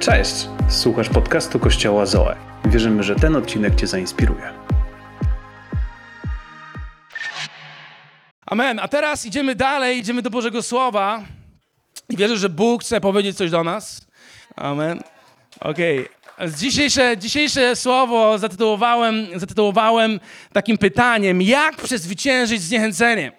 Cześć! Słuchasz podcastu Kościoła Zoe. Wierzymy, że ten odcinek Cię zainspiruje. Amen. A teraz idziemy dalej, idziemy do Bożego Słowa. I wierzę, że Bóg chce powiedzieć coś do nas. Amen. Okej. Okay. Dzisiejsze, dzisiejsze słowo zatytułowałem, zatytułowałem takim pytaniem: jak przezwyciężyć zniechęcenie?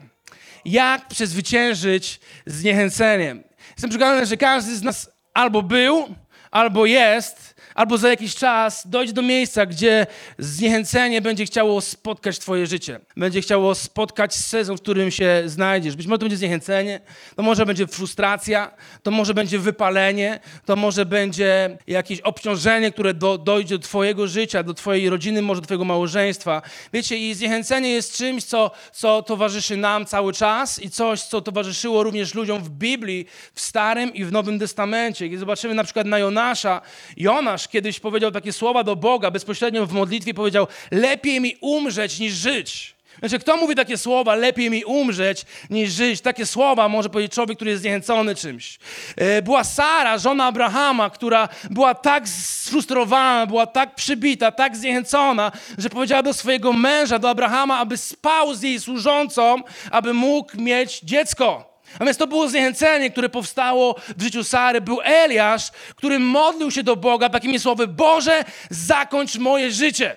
Jak przezwyciężyć zniechęcenie? Jestem przekonany, że każdy z nas albo był, albo jest, albo za jakiś czas dojdzie do miejsca, gdzie zniechęcenie będzie chciało spotkać Twoje życie. Będzie chciało spotkać sezon, w którym się znajdziesz. Być może to będzie zniechęcenie, to może będzie frustracja, to może będzie wypalenie, to może będzie jakieś obciążenie, które do, dojdzie do Twojego życia, do Twojej rodziny, może do Twojego małżeństwa. Wiecie, i zniechęcenie jest czymś, co, co towarzyszy nam cały czas i coś, co towarzyszyło również ludziom w Biblii, w Starym i w Nowym Testamencie. Kiedy zobaczymy na przykład na Jonasza, Jonasz kiedyś powiedział takie słowa do Boga, bezpośrednio w modlitwie powiedział: Lepiej mi umrzeć niż żyć. Znaczy, kto mówi takie słowa, lepiej mi umrzeć niż żyć? Takie słowa może powiedzieć człowiek, który jest zniechęcony czymś. E, była Sara, żona Abrahama, która była tak sfrustrowana, była tak przybita, tak zniechęcona, że powiedziała do swojego męża, do Abrahama, aby spał z jej służącą, aby mógł mieć dziecko. Natomiast to było zniechęcenie, które powstało w życiu Sary. Był Eliasz, który modlił się do Boga takimi słowy: Boże, zakończ moje życie.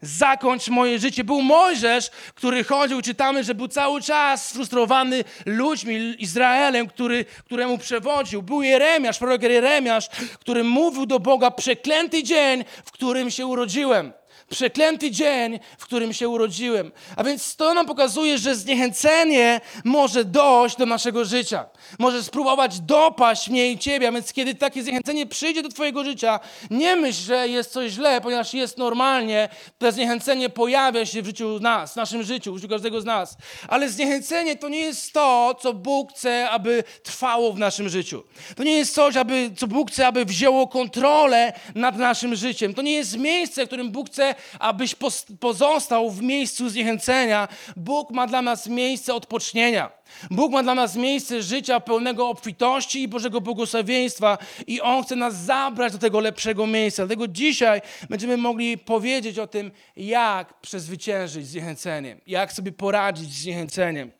Zakończ moje życie. Był Mojżesz, który chodził, czytamy, że był cały czas sfrustrowany ludźmi, Izraelem, który, któremu przewodził. Był Jeremiasz, prorok Jeremiasz, który mówił do Boga: Przeklęty dzień, w którym się urodziłem przeklęty dzień, w którym się urodziłem. A więc to nam pokazuje, że zniechęcenie może dojść do naszego życia. Może spróbować dopaść mnie i ciebie. A więc kiedy takie zniechęcenie przyjdzie do twojego życia, nie myśl, że jest coś źle, ponieważ jest normalnie. To zniechęcenie pojawia się w życiu nas, w naszym życiu, w życiu każdego z nas. Ale zniechęcenie to nie jest to, co Bóg chce, aby trwało w naszym życiu. To nie jest coś, aby, co Bóg chce, aby wzięło kontrolę nad naszym życiem. To nie jest miejsce, w którym Bóg chce, abyś pozostał w miejscu zniechęcenia. Bóg ma dla nas miejsce odpocznienia. Bóg ma dla nas miejsce życia pełnego obfitości i Bożego błogosławieństwa i On chce nas zabrać do tego lepszego miejsca. Dlatego dzisiaj będziemy mogli powiedzieć o tym, jak przezwyciężyć zniechęcenie, jak sobie poradzić z zniechęceniem.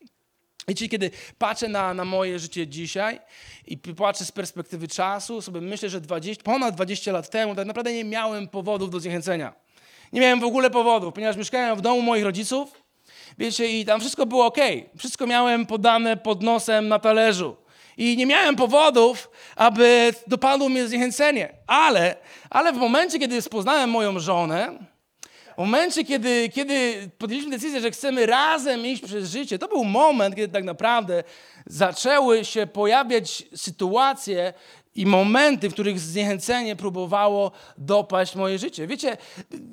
Wiecie, kiedy patrzę na, na moje życie dzisiaj i patrzę z perspektywy czasu, sobie myślę, że 20, ponad 20 lat temu tak naprawdę nie miałem powodów do zniechęcenia. Nie miałem w ogóle powodów, ponieważ mieszkałem w domu moich rodziców, wiecie, i tam wszystko było ok. Wszystko miałem podane pod nosem na talerzu. I nie miałem powodów, aby dopadło mnie zniechęcenie. Ale, ale w momencie, kiedy poznałem moją żonę, w momencie, kiedy, kiedy podjęliśmy decyzję, że chcemy razem iść przez życie, to był moment, kiedy tak naprawdę zaczęły się pojawiać sytuacje, i momenty, w których zniechęcenie próbowało dopaść moje życie. Wiecie,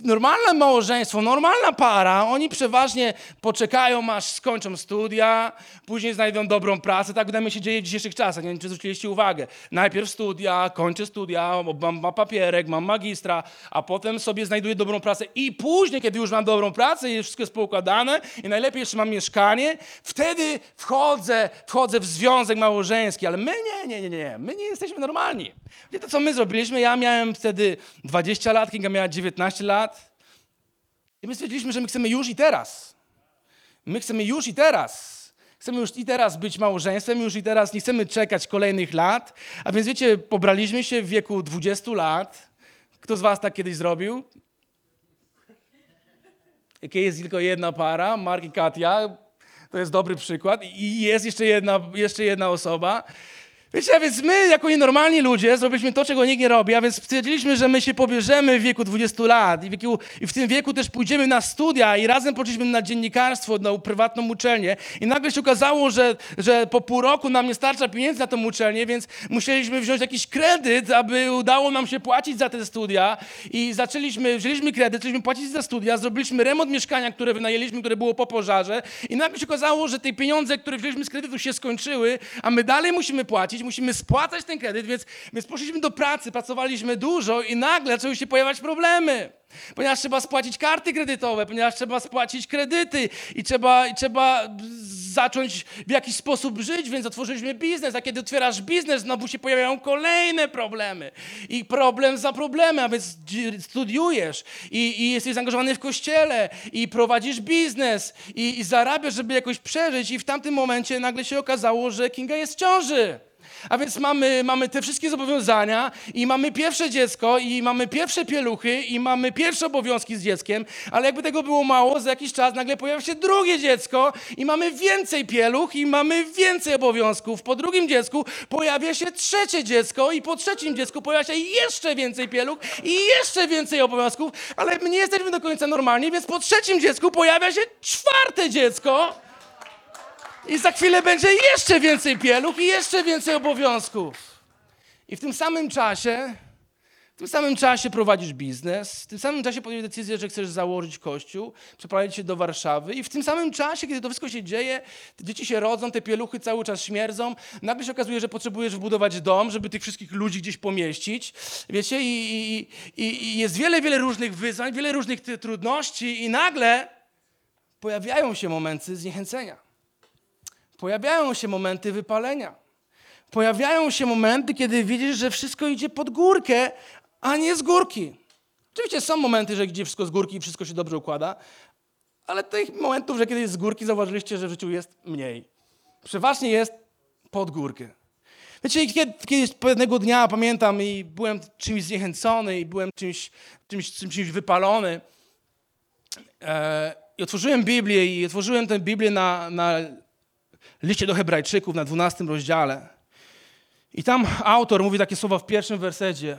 normalne małżeństwo, normalna para, oni przeważnie poczekają, aż skończą studia, później znajdą dobrą pracę. Tak wydaje mi się dzieje w dzisiejszych czasach. Nie wiem, czy zwróciliście uwagę. Najpierw studia, kończę studia, mam, mam papierek, mam magistra, a potem sobie znajduję dobrą pracę i później, kiedy już mam dobrą pracę i wszystko jest poukładane i najlepiej jeszcze mam mieszkanie, wtedy wchodzę, wchodzę w związek małżeński. Ale my nie, nie, nie, nie. My nie jesteśmy normalni normalni. Wie to, co my zrobiliśmy? Ja miałem wtedy 20 lat, Kinga miała 19 lat. I my stwierdziliśmy, że my chcemy już i teraz. My chcemy już i teraz. Chcemy już i teraz być małżeństwem, już i teraz nie chcemy czekać kolejnych lat. A więc wiecie, pobraliśmy się w wieku 20 lat. Kto z was tak kiedyś zrobił? Jakie jest tylko jedna para, Mark i Katia. To jest dobry przykład. I jest jeszcze jedna, jeszcze jedna osoba. Wiecie, a więc my, jako nienormalni ludzie, zrobiliśmy to, czego nikt nie robi, a więc stwierdziliśmy, że my się pobierzemy w wieku 20 lat i w, wieku, i w tym wieku też pójdziemy na studia i razem poszliśmy na dziennikarstwo, na prywatną uczelnię i nagle się okazało, że, że po pół roku nam nie starcza pieniędzy na tą uczelnię, więc musieliśmy wziąć jakiś kredyt, aby udało nam się płacić za te studia i zaczęliśmy, wzięliśmy kredyt, zaczęliśmy płacić za studia, zrobiliśmy remont mieszkania, które wynajęliśmy, które było po pożarze i nagle się okazało, że te pieniądze, które wzięliśmy z kredytu się skończyły, a my dalej musimy płacić, musimy spłacać ten kredyt, więc, więc poszliśmy do pracy, pracowaliśmy dużo i nagle zaczęły się pojawiać problemy. Ponieważ trzeba spłacić karty kredytowe, ponieważ trzeba spłacić kredyty i trzeba, i trzeba zacząć w jakiś sposób żyć, więc otworzyliśmy biznes, a kiedy otwierasz biznes, znowu się pojawiają kolejne problemy. I problem za problemem, a więc studiujesz i, i jesteś zaangażowany w kościele i prowadzisz biznes i, i zarabiasz, żeby jakoś przeżyć i w tamtym momencie nagle się okazało, że Kinga jest w ciąży. A więc mamy, mamy te wszystkie zobowiązania i mamy pierwsze dziecko i mamy pierwsze pieluchy i mamy pierwsze obowiązki z dzieckiem, ale jakby tego było mało, za jakiś czas nagle pojawia się drugie dziecko i mamy więcej pieluch i mamy więcej obowiązków. Po drugim dziecku pojawia się trzecie dziecko i po trzecim dziecku pojawia się jeszcze więcej pieluch i jeszcze więcej obowiązków, ale my nie jesteśmy do końca normalni, więc po trzecim dziecku pojawia się czwarte dziecko. I za chwilę będzie jeszcze więcej pieluch i jeszcze więcej obowiązków. I w tym samym czasie, w tym samym czasie prowadzisz biznes, w tym samym czasie podjąłeś decyzję, że chcesz założyć kościół, przeprowadzić się do Warszawy i w tym samym czasie, kiedy to wszystko się dzieje, dzieci się rodzą, te pieluchy cały czas śmierdzą, nagle się okazuje, że potrzebujesz wbudować dom, żeby tych wszystkich ludzi gdzieś pomieścić, wiecie, i, i, i, i jest wiele, wiele różnych wyzwań, wiele różnych trudności i nagle pojawiają się momenty zniechęcenia. Pojawiają się momenty wypalenia. Pojawiają się momenty, kiedy widzisz, że wszystko idzie pod górkę, a nie z górki. Oczywiście są momenty, że idzie wszystko z górki i wszystko się dobrze układa, ale tych momentów, że kiedy jest z górki, zauważyliście, że w życiu jest mniej. Przeważnie jest pod górkę. Wiecie, kiedy, kiedyś pewnego dnia pamiętam i byłem czymś zniechęcony i byłem czymś, czymś, czymś, czymś wypalony. E, I otworzyłem Biblię i otworzyłem tę Biblię na, na liście do Hebrajczyków na 12 rozdziale. I tam autor mówi takie słowa w pierwszym wersecie.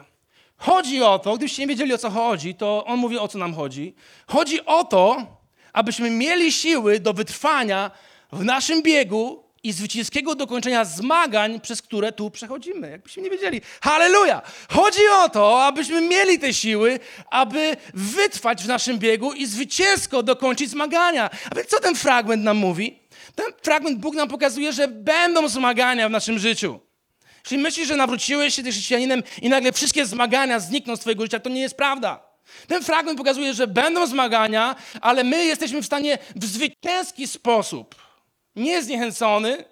Chodzi o to, gdybyście nie wiedzieli o co chodzi, to on mówi o co nam chodzi. Chodzi o to, abyśmy mieli siły do wytrwania w naszym biegu i zwycięskiego dokończenia zmagań, przez które tu przechodzimy. Jakbyśmy nie wiedzieli. Halleluja! Chodzi o to, abyśmy mieli te siły, aby wytrwać w naszym biegu i zwycięsko dokończyć zmagania. A więc co ten fragment nam mówi? Ten fragment Bóg nam pokazuje, że będą zmagania w naszym życiu. Jeśli myślisz, że nawróciłeś się tym chrześcijaninem i nagle wszystkie zmagania znikną z twojego życia, to nie jest prawda. Ten fragment pokazuje, że będą zmagania, ale my jesteśmy w stanie w zwycięski sposób, nie zniechęcony,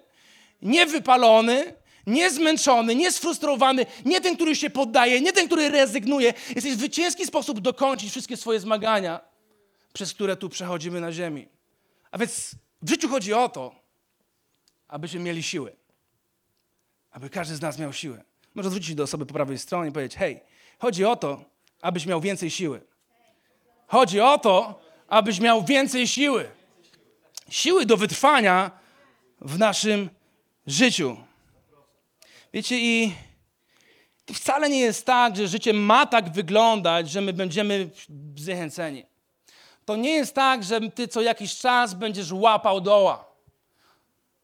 nie wypalony, nie zmęczony, nie sfrustrowany, nie ten, który się poddaje, nie ten, który rezygnuje. Jesteś w zwycięski sposób dokończyć wszystkie swoje zmagania, przez które tu przechodzimy na ziemi. A więc w życiu chodzi o to, abyśmy mieli siły. Aby każdy z nas miał siłę. Może zwrócić do osoby po prawej stronie i powiedzieć: Hej, chodzi o to, abyś miał więcej siły. Chodzi o to, abyś miał więcej siły. Siły do wytrwania w naszym życiu. Wiecie, i wcale nie jest tak, że życie ma tak wyglądać, że my będziemy zniechęceni. To nie jest tak, że ty co jakiś czas będziesz łapał doła.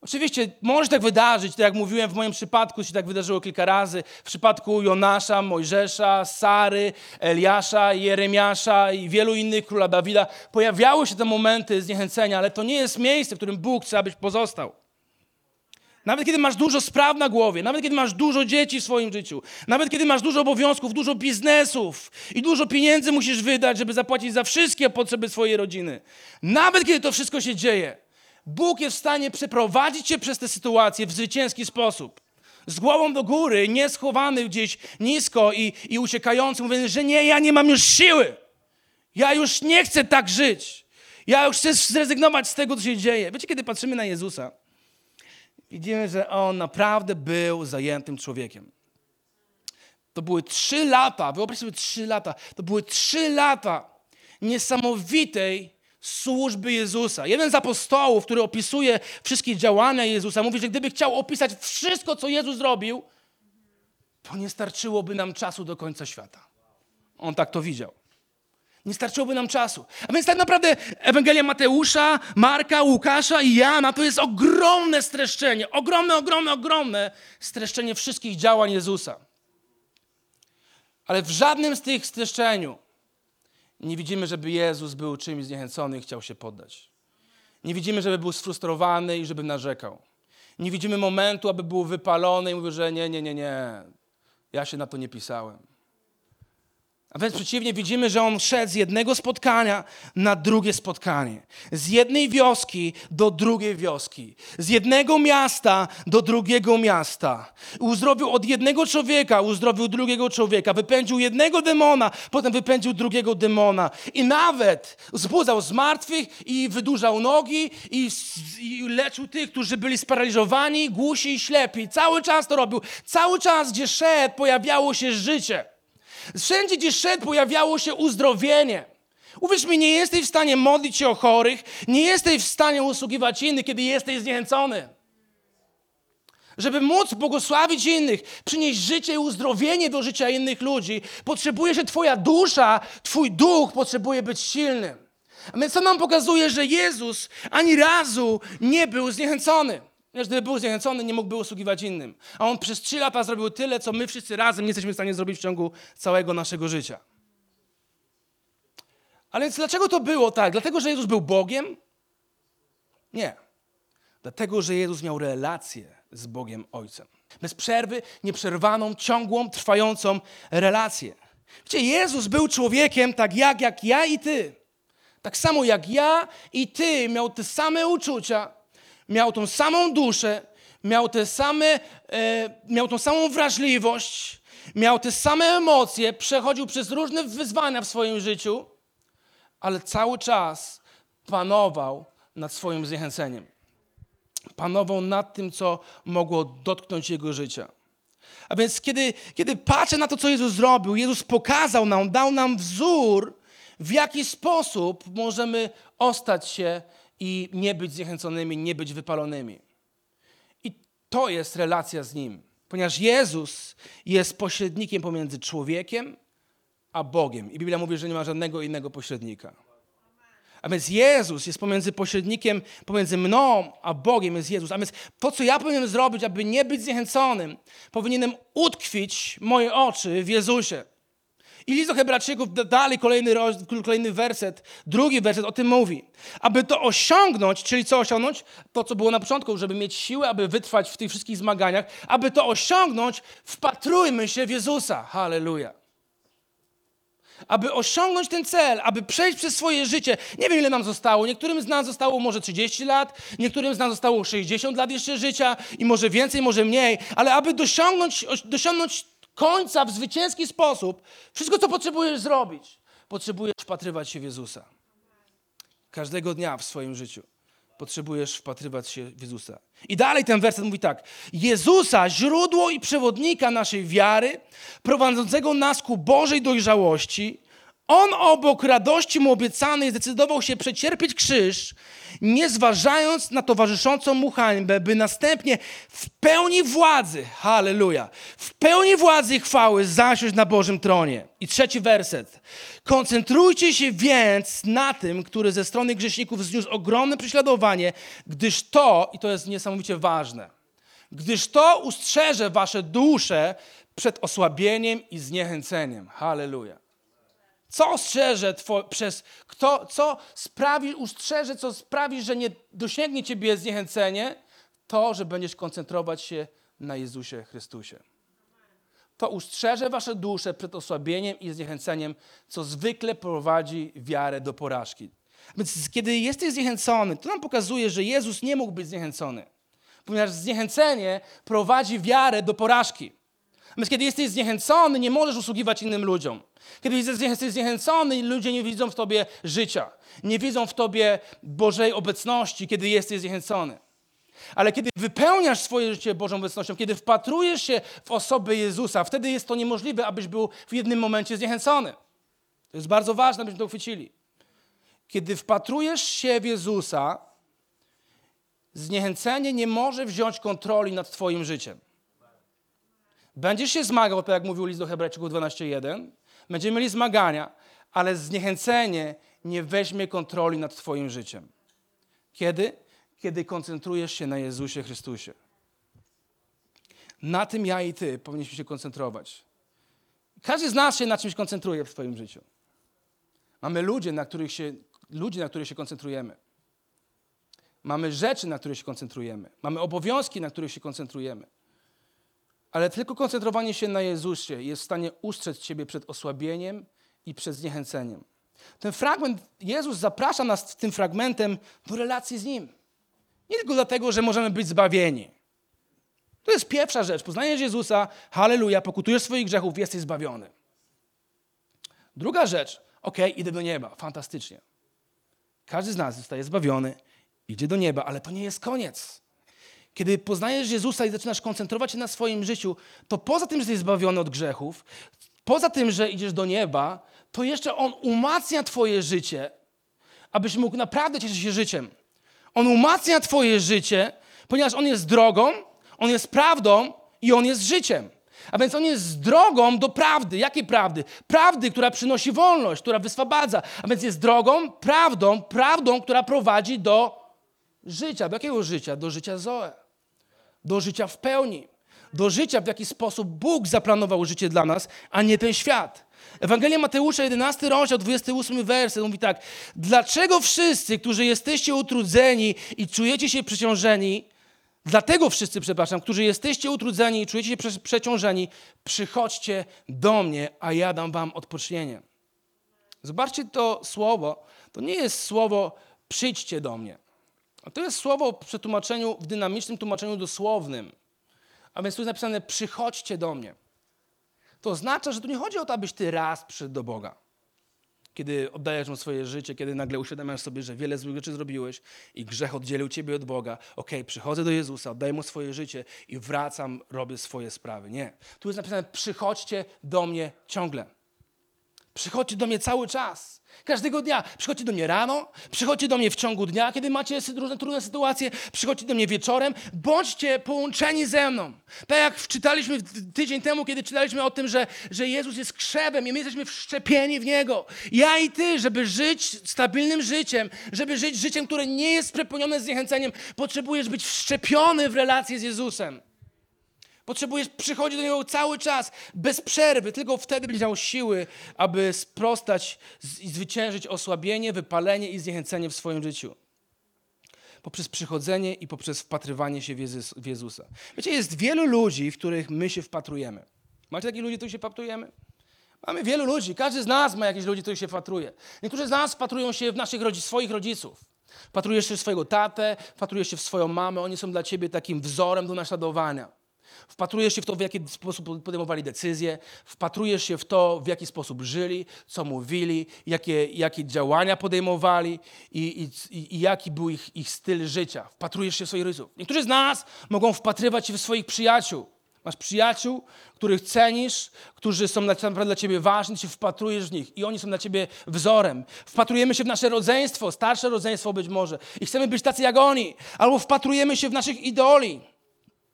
Oczywiście może tak wydarzyć, tak jak mówiłem w moim przypadku, się tak wydarzyło kilka razy. W przypadku Jonasza, Mojżesza, Sary, Eliasza, Jeremiasza i wielu innych, króla Dawida, pojawiały się te momenty zniechęcenia, ale to nie jest miejsce, w którym Bóg chce, abyś pozostał. Nawet kiedy masz dużo spraw na głowie, nawet kiedy masz dużo dzieci w swoim życiu, nawet kiedy masz dużo obowiązków, dużo biznesów i dużo pieniędzy musisz wydać, żeby zapłacić za wszystkie potrzeby swojej rodziny. Nawet kiedy to wszystko się dzieje, Bóg jest w stanie przeprowadzić cię przez tę sytuację w zwycięski sposób. Z głową do góry, nie schowany gdzieś nisko i, i uciekający, mówiąc, że nie, ja nie mam już siły. Ja już nie chcę tak żyć. Ja już chcę zrezygnować z tego, co się dzieje. Wiecie, kiedy patrzymy na Jezusa, widzimy, że On naprawdę był zajętym człowiekiem. To były trzy lata, wyobraź sobie trzy lata, to były trzy lata niesamowitej służby Jezusa. Jeden z apostołów, który opisuje wszystkie działania Jezusa, mówi, że gdyby chciał opisać wszystko, co Jezus zrobił, to nie starczyłoby nam czasu do końca świata. On tak to widział. Nie starczyłoby nam czasu. A więc tak naprawdę Ewangelia Mateusza, Marka, Łukasza i Jana to jest ogromne streszczenie, ogromne, ogromne, ogromne streszczenie wszystkich działań Jezusa. Ale w żadnym z tych streszczeniu nie widzimy, żeby Jezus był czymś zniechęcony i chciał się poddać. Nie widzimy, żeby był sfrustrowany i żeby narzekał. Nie widzimy momentu, aby był wypalony i mówił, że nie, nie, nie, nie, ja się na to nie pisałem. A wręcz przeciwnie, widzimy, że on szedł z jednego spotkania na drugie spotkanie. Z jednej wioski do drugiej wioski. Z jednego miasta do drugiego miasta. Uzdrowił od jednego człowieka, uzdrowił drugiego człowieka. Wypędził jednego demona, potem wypędził drugiego demona. I nawet zbudzał zmartwych i wydłużał nogi i, i leczył tych, którzy byli sparaliżowani, głusi i ślepi. Cały czas to robił. Cały czas, gdzie szedł, pojawiało się życie. Wszędzie, gdzie szedł, pojawiało się uzdrowienie. Uwierz mi, nie jesteś w stanie modlić się o chorych, nie jesteś w stanie usługiwać innych, kiedy jesteś zniechęcony. Żeby móc błogosławić innych, przynieść życie i uzdrowienie do życia innych ludzi, potrzebuje się Twoja dusza, Twój duch potrzebuje być silny. A więc co nam pokazuje, że Jezus ani razu nie był zniechęcony. Ponieważ gdyby był zniechęcony, nie mógłby usługiwać innym. A on przez trzy lata zrobił tyle, co my wszyscy razem nie jesteśmy w stanie zrobić w ciągu całego naszego życia. Ale więc dlaczego to było tak? Dlatego, że Jezus był Bogiem? Nie. Dlatego, że Jezus miał relację z Bogiem Ojcem. Bez przerwy, nieprzerwaną, ciągłą, trwającą relację. Wiecie, Jezus był człowiekiem tak jak, jak ja i ty. Tak samo jak ja i ty miał te same uczucia, miał tą samą duszę, miał te same, e, miał tą samą wrażliwość, miał te same emocje, przechodził przez różne wyzwania w swoim życiu, ale cały czas panował nad swoim zniechęceniem. Panował nad tym, co mogło dotknąć jego życia. A więc kiedy, kiedy patrzę na to, co Jezus zrobił, Jezus pokazał nam, dał nam wzór, w jaki sposób możemy ostać się i nie być zniechęconymi, nie być wypalonymi. I to jest relacja z Nim, ponieważ Jezus jest pośrednikiem pomiędzy człowiekiem a Bogiem. I Biblia mówi, że nie ma żadnego innego pośrednika. A więc Jezus jest pomiędzy pośrednikiem, pomiędzy mną a Bogiem jest Jezus. A więc to, co ja powinienem zrobić, aby nie być zniechęconym, powinienem utkwić moje oczy w Jezusie. I list do Hebrajczyków, dalej kolejny, kolejny werset, drugi werset o tym mówi. Aby to osiągnąć, czyli co osiągnąć? To, co było na początku, żeby mieć siłę, aby wytrwać w tych wszystkich zmaganiach. Aby to osiągnąć, wpatrujmy się w Jezusa. Halleluja. Aby osiągnąć ten cel, aby przejść przez swoje życie, nie wiem ile nam zostało, niektórym z nas zostało może 30 lat, niektórym z nas zostało 60 lat jeszcze życia i może więcej, może mniej, ale aby dosiągnąć, dosiągnąć końca w zwycięski sposób, wszystko, co potrzebujesz zrobić, potrzebujesz wpatrywać się w Jezusa. Każdego dnia w swoim życiu potrzebujesz wpatrywać się w Jezusa. I dalej ten werset mówi tak. Jezusa, źródło i przewodnika naszej wiary, prowadzącego nas ku Bożej dojrzałości, on obok radości mu obiecanej zdecydował się przecierpieć krzyż, nie zważając na towarzyszącą mu hańbę, by następnie w pełni władzy, halleluja, w pełni władzy i chwały zasiąść na Bożym tronie. I trzeci werset. Koncentrujcie się więc na tym, który ze strony grzeszników zniósł ogromne prześladowanie, gdyż to, i to jest niesamowicie ważne, gdyż to ustrzeże wasze dusze przed osłabieniem i zniechęceniem. Halleluja. Co ostrzeże two, przez, kto, co sprawi, ustrzeże, co sprawi, że nie dosięgnie ciebie zniechęcenie? To, że będziesz koncentrować się na Jezusie Chrystusie. To ustrzeże wasze dusze przed osłabieniem i zniechęceniem, co zwykle prowadzi wiarę do porażki. Więc kiedy jesteś zniechęcony, to nam pokazuje, że Jezus nie mógł być zniechęcony, ponieważ zniechęcenie prowadzi wiarę do porażki. Kiedy jesteś zniechęcony, nie możesz usługiwać innym ludziom. Kiedy jesteś zniechęcony, ludzie nie widzą w tobie życia, nie widzą w tobie Bożej obecności, kiedy jesteś zniechęcony. Ale kiedy wypełniasz swoje życie Bożą obecnością, kiedy wpatrujesz się w osobę Jezusa, wtedy jest to niemożliwe, abyś był w jednym momencie zniechęcony. To jest bardzo ważne, abyśmy to uchwycili. Kiedy wpatrujesz się w Jezusa, zniechęcenie nie może wziąć kontroli nad Twoim życiem. Będziesz się zmagał, tak jak mówił list do Hebrajczyków 12.1, będziemy mieli zmagania, ale zniechęcenie nie weźmie kontroli nad Twoim życiem. Kiedy? Kiedy koncentrujesz się na Jezusie Chrystusie. Na tym ja i Ty powinniśmy się koncentrować. Każdy z nas się na czymś koncentruje w swoim życiu. Mamy ludzi, na których się, ludzi, na których się koncentrujemy. Mamy rzeczy, na których się koncentrujemy. Mamy obowiązki, na których się koncentrujemy. Ale tylko koncentrowanie się na Jezusie jest w stanie ustrzec Ciebie przed osłabieniem i przed zniechęceniem. Ten fragment, Jezus zaprasza nas tym fragmentem do relacji z Nim. Nie tylko dlatego, że możemy być zbawieni. To jest pierwsza rzecz. Poznajesz Jezusa, halleluja, pokutujesz swoich grzechów, jesteś zbawiony. Druga rzecz, okay, idę do nieba, fantastycznie. Każdy z nas zostaje zbawiony, idzie do nieba, ale to nie jest koniec. Kiedy poznajesz Jezusa i zaczynasz koncentrować się na swoim życiu, to poza tym, że jesteś zbawiony od grzechów, poza tym, że idziesz do nieba, to jeszcze On umacnia Twoje życie, abyś mógł naprawdę cieszyć się życiem. On umacnia Twoje życie, ponieważ On jest drogą, On jest prawdą i On jest życiem. A więc On jest drogą do prawdy. Jakiej prawdy? Prawdy, która przynosi wolność, która wyswobadza. A więc jest drogą, prawdą, prawdą, która prowadzi do życia. Do jakiego życia? Do życia Zoe. Do życia w pełni. Do życia, w jaki sposób Bóg zaplanował życie dla nas, a nie ten świat. Ewangelia Mateusza, 11 rozdział, 28 werset mówi tak. Dlaczego wszyscy, którzy jesteście utrudzeni i czujecie się przeciążeni, dlatego wszyscy, przepraszam, którzy jesteście utrudzeni i czujecie się przeciążeni, przychodźcie do mnie, a ja dam wam odpocznienie. Zobaczcie to słowo. To nie jest słowo przyjdźcie do mnie. To jest słowo w przetłumaczeniu, w dynamicznym tłumaczeniu dosłownym. A więc tu jest napisane przychodźcie do mnie. To oznacza, że tu nie chodzi o to, abyś ty raz przyszedł do Boga. Kiedy oddajesz mu swoje życie, kiedy nagle uświadamiasz sobie, że wiele złych rzeczy zrobiłeś i grzech oddzielił ciebie od Boga. Okay, przychodzę do Jezusa, oddaję mu swoje życie i wracam, robię swoje sprawy. Nie. Tu jest napisane, przychodźcie do mnie ciągle. Przychodźcie do mnie cały czas. Każdego dnia. Przychodźcie do mnie rano, przychodźcie do mnie w ciągu dnia, kiedy macie różne trudne sytuacje, przychodźcie do mnie wieczorem. Bądźcie połączeni ze mną. Tak jak czytaliśmy tydzień temu, kiedy czytaliśmy o tym, że, że Jezus jest krzewem i my jesteśmy wszczepieni w Niego. Ja i Ty, żeby żyć stabilnym życiem, żeby żyć życiem, które nie jest przepełnione zniechęceniem, potrzebujesz być wszczepiony w relację z Jezusem. Potrzebujesz przychodzić do Niego cały czas, bez przerwy. Tylko wtedy będziesz miał siły, aby sprostać i zwyciężyć osłabienie, wypalenie i zniechęcenie w swoim życiu. Poprzez przychodzenie i poprzez wpatrywanie się w Jezusa. Wiecie, jest wielu ludzi, w których my się wpatrujemy. Macie takich ludzi, w których się wpatrujemy? Mamy wielu ludzi. Każdy z nas ma jakichś ludzi, których się wpatruje. Niektórzy z nas wpatrują się w naszych swoich rodziców. Wpatrujesz się w swojego tatę, wpatrujesz się w swoją mamę. Oni są dla ciebie takim wzorem do naśladowania. Wpatrujesz się w to, w jaki sposób podejmowali decyzje, wpatrujesz się w to, w jaki sposób żyli, co mówili, jakie, jakie działania podejmowali i, i, i jaki był ich, ich styl życia. Wpatrujesz się w swoich rodziców. Niektórzy z nas mogą wpatrywać się w swoich przyjaciół. Masz przyjaciół, których cenisz, którzy są naprawdę dla ciebie ważni, się wpatrujesz w nich i oni są dla ciebie wzorem. Wpatrujemy się w nasze rodzeństwo, starsze rodzeństwo być może i chcemy być tacy jak oni. Albo wpatrujemy się w naszych idoli.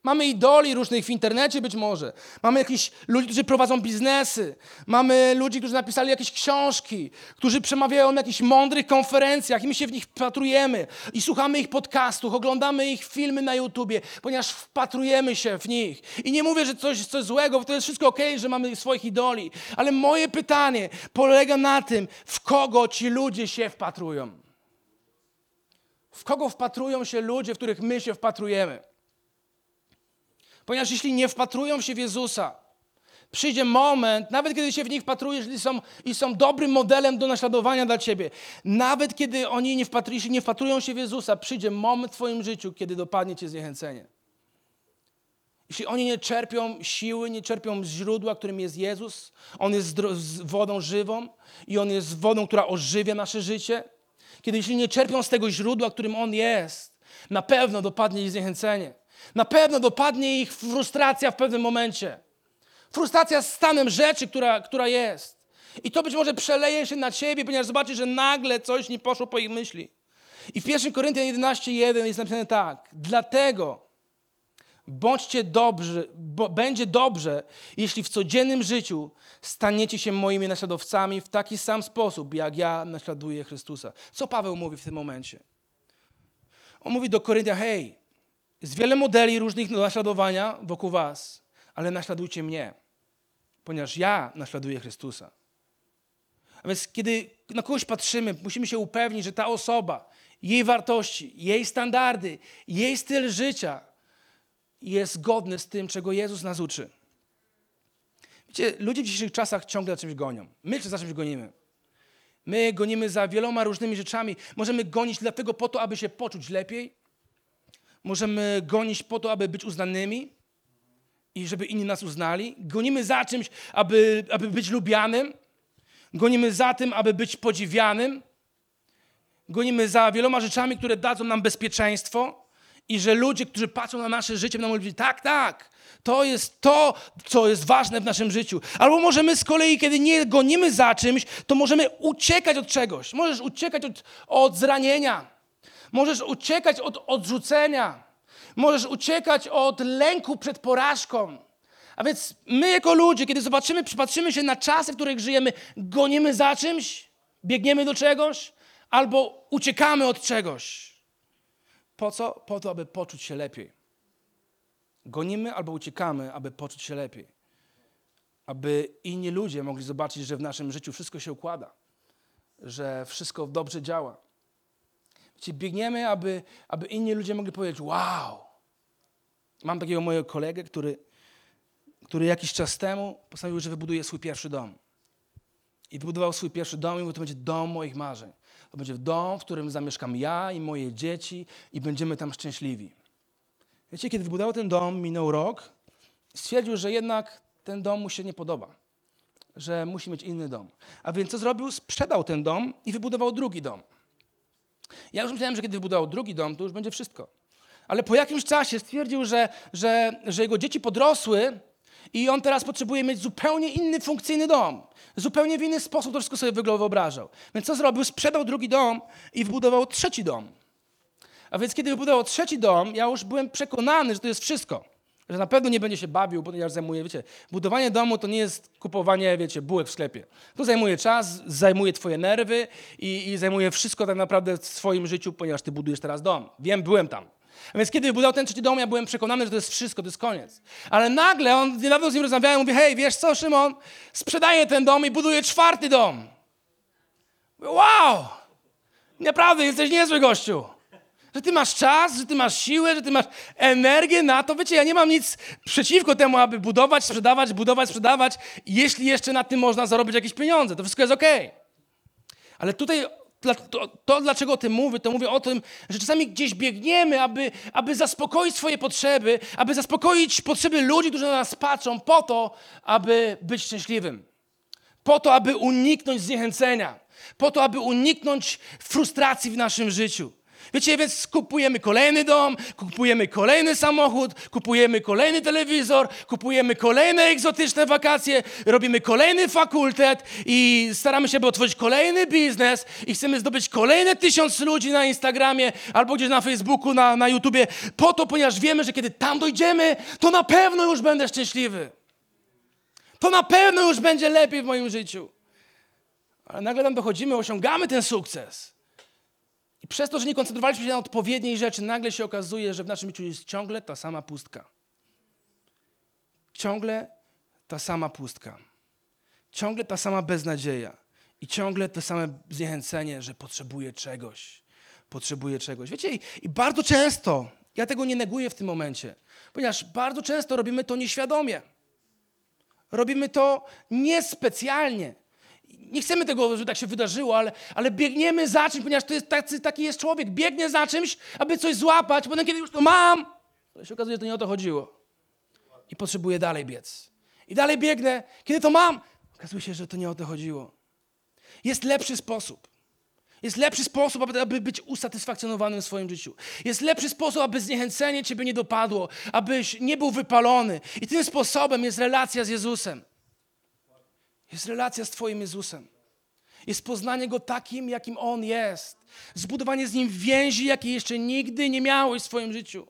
Mamy idoli różnych w internecie być może. Mamy jakichś ludzi, którzy prowadzą biznesy. Mamy ludzi, którzy napisali jakieś książki, którzy przemawiają na jakichś mądrych konferencjach i my się w nich wpatrujemy i słuchamy ich podcastów, oglądamy ich filmy na YouTubie, ponieważ wpatrujemy się w nich. I nie mówię, że coś, coś złego, to jest wszystko ok, że mamy swoich idoli. Ale moje pytanie polega na tym, w kogo ci ludzie się wpatrują. W kogo wpatrują się ludzie, w których my się wpatrujemy. Ponieważ jeśli nie wpatrują się w Jezusa, przyjdzie moment, nawet kiedy się w nich wpatrujesz i są, i są dobrym modelem do naśladowania dla ciebie, nawet kiedy oni nie, wpatrują, jeśli nie wpatrują się w Jezusa, przyjdzie moment w twoim życiu, kiedy dopadnie cię zniechęcenie. Jeśli oni nie czerpią siły, nie czerpią z źródła, którym jest Jezus, On jest wodą żywą i On jest wodą, która ożywia nasze życie, kiedy jeśli nie czerpią z tego źródła, którym On jest, na pewno dopadnie ich zniechęcenie. Na pewno dopadnie ich frustracja w pewnym momencie. Frustracja z stanem rzeczy, która, która jest. I to być może przeleje się na ciebie, ponieważ zobaczysz, że nagle coś nie poszło po ich myśli. I w 1 Koryntian 11:1 jest napisane tak. Dlatego bądźcie dobrzy, bo będzie dobrze, jeśli w codziennym życiu staniecie się moimi naśladowcami w taki sam sposób, jak ja naśladuję Chrystusa. Co Paweł mówi w tym momencie? On mówi do Koryntia, hej, jest wiele modeli różnych do naśladowania wokół was, ale naśladujcie mnie, ponieważ ja naśladuję Chrystusa. A więc kiedy na kogoś patrzymy, musimy się upewnić, że ta osoba, jej wartości, jej standardy, jej styl życia jest zgodny z tym, czego Jezus nas uczy. Wiecie, ludzie w dzisiejszych czasach ciągle za czymś gonią. My za czymś gonimy. My gonimy za wieloma różnymi rzeczami. Możemy gonić dlatego po to, aby się poczuć lepiej. Możemy gonić po to, aby być uznanymi i żeby inni nas uznali. Gonimy za czymś, aby, aby być lubianym. Gonimy za tym, aby być podziwianym. Gonimy za wieloma rzeczami, które dadzą nam bezpieczeństwo. I że ludzie, którzy patrzą na nasze życie, będą mówić, tak, tak, to jest to, co jest ważne w naszym życiu. Albo możemy z kolei, kiedy nie gonimy za czymś, to możemy uciekać od czegoś. Możesz uciekać od, od zranienia. Możesz uciekać od odrzucenia. Możesz uciekać od lęku przed porażką. A więc my jako ludzie, kiedy zobaczymy, przypatrzymy się na czasy, w których żyjemy, gonimy za czymś, biegniemy do czegoś, albo uciekamy od czegoś. Po co? Po to, aby poczuć się lepiej. Gonimy albo uciekamy, aby poczuć się lepiej. Aby inni ludzie mogli zobaczyć, że w naszym życiu wszystko się układa, że wszystko dobrze działa. Wiecie, biegniemy, aby, aby inni ludzie mogli powiedzieć: Wow! Mam takiego mojego kolegę, który, który jakiś czas temu postanowił, że wybuduje swój pierwszy dom. I wybudował swój pierwszy dom i mówił, to będzie dom moich marzeń. To będzie dom, w którym zamieszkam ja i moje dzieci i będziemy tam szczęśliwi. Wiecie, kiedy wybudował ten dom, minął rok, stwierdził, że jednak ten dom mu się nie podoba. Że musi mieć inny dom. A więc co zrobił? Sprzedał ten dom i wybudował drugi dom. Ja już myślałem, że kiedy wybudował drugi dom, to już będzie wszystko. Ale po jakimś czasie stwierdził, że, że, że jego dzieci podrosły i on teraz potrzebuje mieć zupełnie inny, funkcyjny dom. Zupełnie w inny sposób to wszystko sobie wyobrażał. Więc co zrobił? Sprzedał drugi dom i wybudował trzeci dom. A więc kiedy wybudował trzeci dom, ja już byłem przekonany, że to jest wszystko. Że na pewno nie będzie się bawił, bo ja zajmuję, wiecie, budowanie domu to nie jest kupowanie, wiecie, bułek w sklepie. To zajmuje czas, zajmuje twoje nerwy i, i zajmuje wszystko tak naprawdę w swoim życiu, ponieważ ty budujesz teraz dom. Wiem, byłem tam. A więc kiedy wybudował ten trzeci dom, ja byłem przekonany, że to jest wszystko, to jest koniec. Ale nagle, on niedawno z nim rozmawiałem, mówi, hej, wiesz co, Szymon, sprzedaję ten dom i buduję czwarty dom. Wow, naprawdę, jesteś niezły gościu. Że ty masz czas, że ty masz siłę, że ty masz energię na to. Wiecie, ja nie mam nic przeciwko temu, aby budować, sprzedawać, budować, sprzedawać, jeśli jeszcze na tym można zarobić jakieś pieniądze. To wszystko jest okej. Ale tutaj to, to, dlaczego o tym mówię, to mówię o tym, że czasami gdzieś biegniemy, aby, aby zaspokoić swoje potrzeby, aby zaspokoić potrzeby ludzi, którzy na nas patrzą, po to, aby być szczęśliwym. Po to, aby uniknąć zniechęcenia. Po to, aby uniknąć frustracji w naszym życiu. Wiecie, więc kupujemy kolejny dom, kupujemy kolejny samochód, kupujemy kolejny telewizor, kupujemy kolejne egzotyczne wakacje, robimy kolejny fakultet i staramy się, by otworzyć kolejny biznes i chcemy zdobyć kolejne tysiąc ludzi na Instagramie albo gdzieś na Facebooku, na, na YouTubie, po to, ponieważ wiemy, że kiedy tam dojdziemy, to na pewno już będę szczęśliwy. To na pewno już będzie lepiej w moim życiu. Ale nagle tam dochodzimy, osiągamy ten sukces. I przez to, że nie koncentrowaliśmy się na odpowiedniej rzeczy, nagle się okazuje, że w naszym życiu jest ciągle ta sama pustka. Ciągle ta sama pustka. Ciągle ta sama beznadzieja. I ciągle to same zniechęcenie, że potrzebuję czegoś. Potrzebuję czegoś. Wiecie, i, i bardzo często, ja tego nie neguję w tym momencie, ponieważ bardzo często robimy to nieświadomie. Robimy to niespecjalnie nie chcemy tego, żeby tak się wydarzyło, ale, ale biegniemy za czymś, ponieważ to jest tacy, taki jest człowiek. Biegnie za czymś, aby coś złapać, potem kiedy już to mam, to się okazuje, że to nie o to chodziło. I potrzebuję dalej biec. I dalej biegnę. Kiedy to mam, okazuje się, że to nie o to chodziło. Jest lepszy sposób. Jest lepszy sposób, aby, aby być usatysfakcjonowanym w swoim życiu. Jest lepszy sposób, aby zniechęcenie ciebie nie dopadło, abyś nie był wypalony. I tym sposobem jest relacja z Jezusem. Jest relacja z Twoim Jezusem. Jest poznanie Go takim, jakim On jest. Zbudowanie z Nim więzi, jakiej jeszcze nigdy nie miałeś w swoim życiu.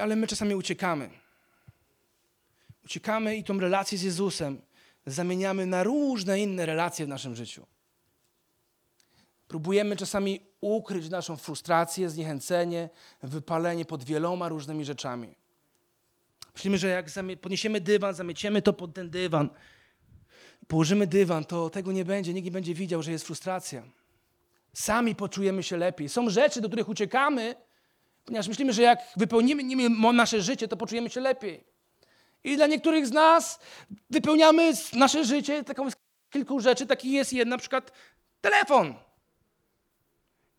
Ale my czasami uciekamy. Uciekamy i tą relację z Jezusem zamieniamy na różne inne relacje w naszym życiu. Próbujemy czasami ukryć naszą frustrację, zniechęcenie, wypalenie pod wieloma różnymi rzeczami. Myślimy, że jak podniesiemy dywan, zamieciemy to pod ten dywan, położymy dywan, to tego nie będzie, nikt nie będzie widział, że jest frustracja. Sami poczujemy się lepiej. Są rzeczy, do których uciekamy, ponieważ myślimy, że jak wypełnimy nimi nasze życie, to poczujemy się lepiej. I dla niektórych z nas wypełniamy nasze życie taką kilku rzeczy. Taki jest jeden, na przykład telefon.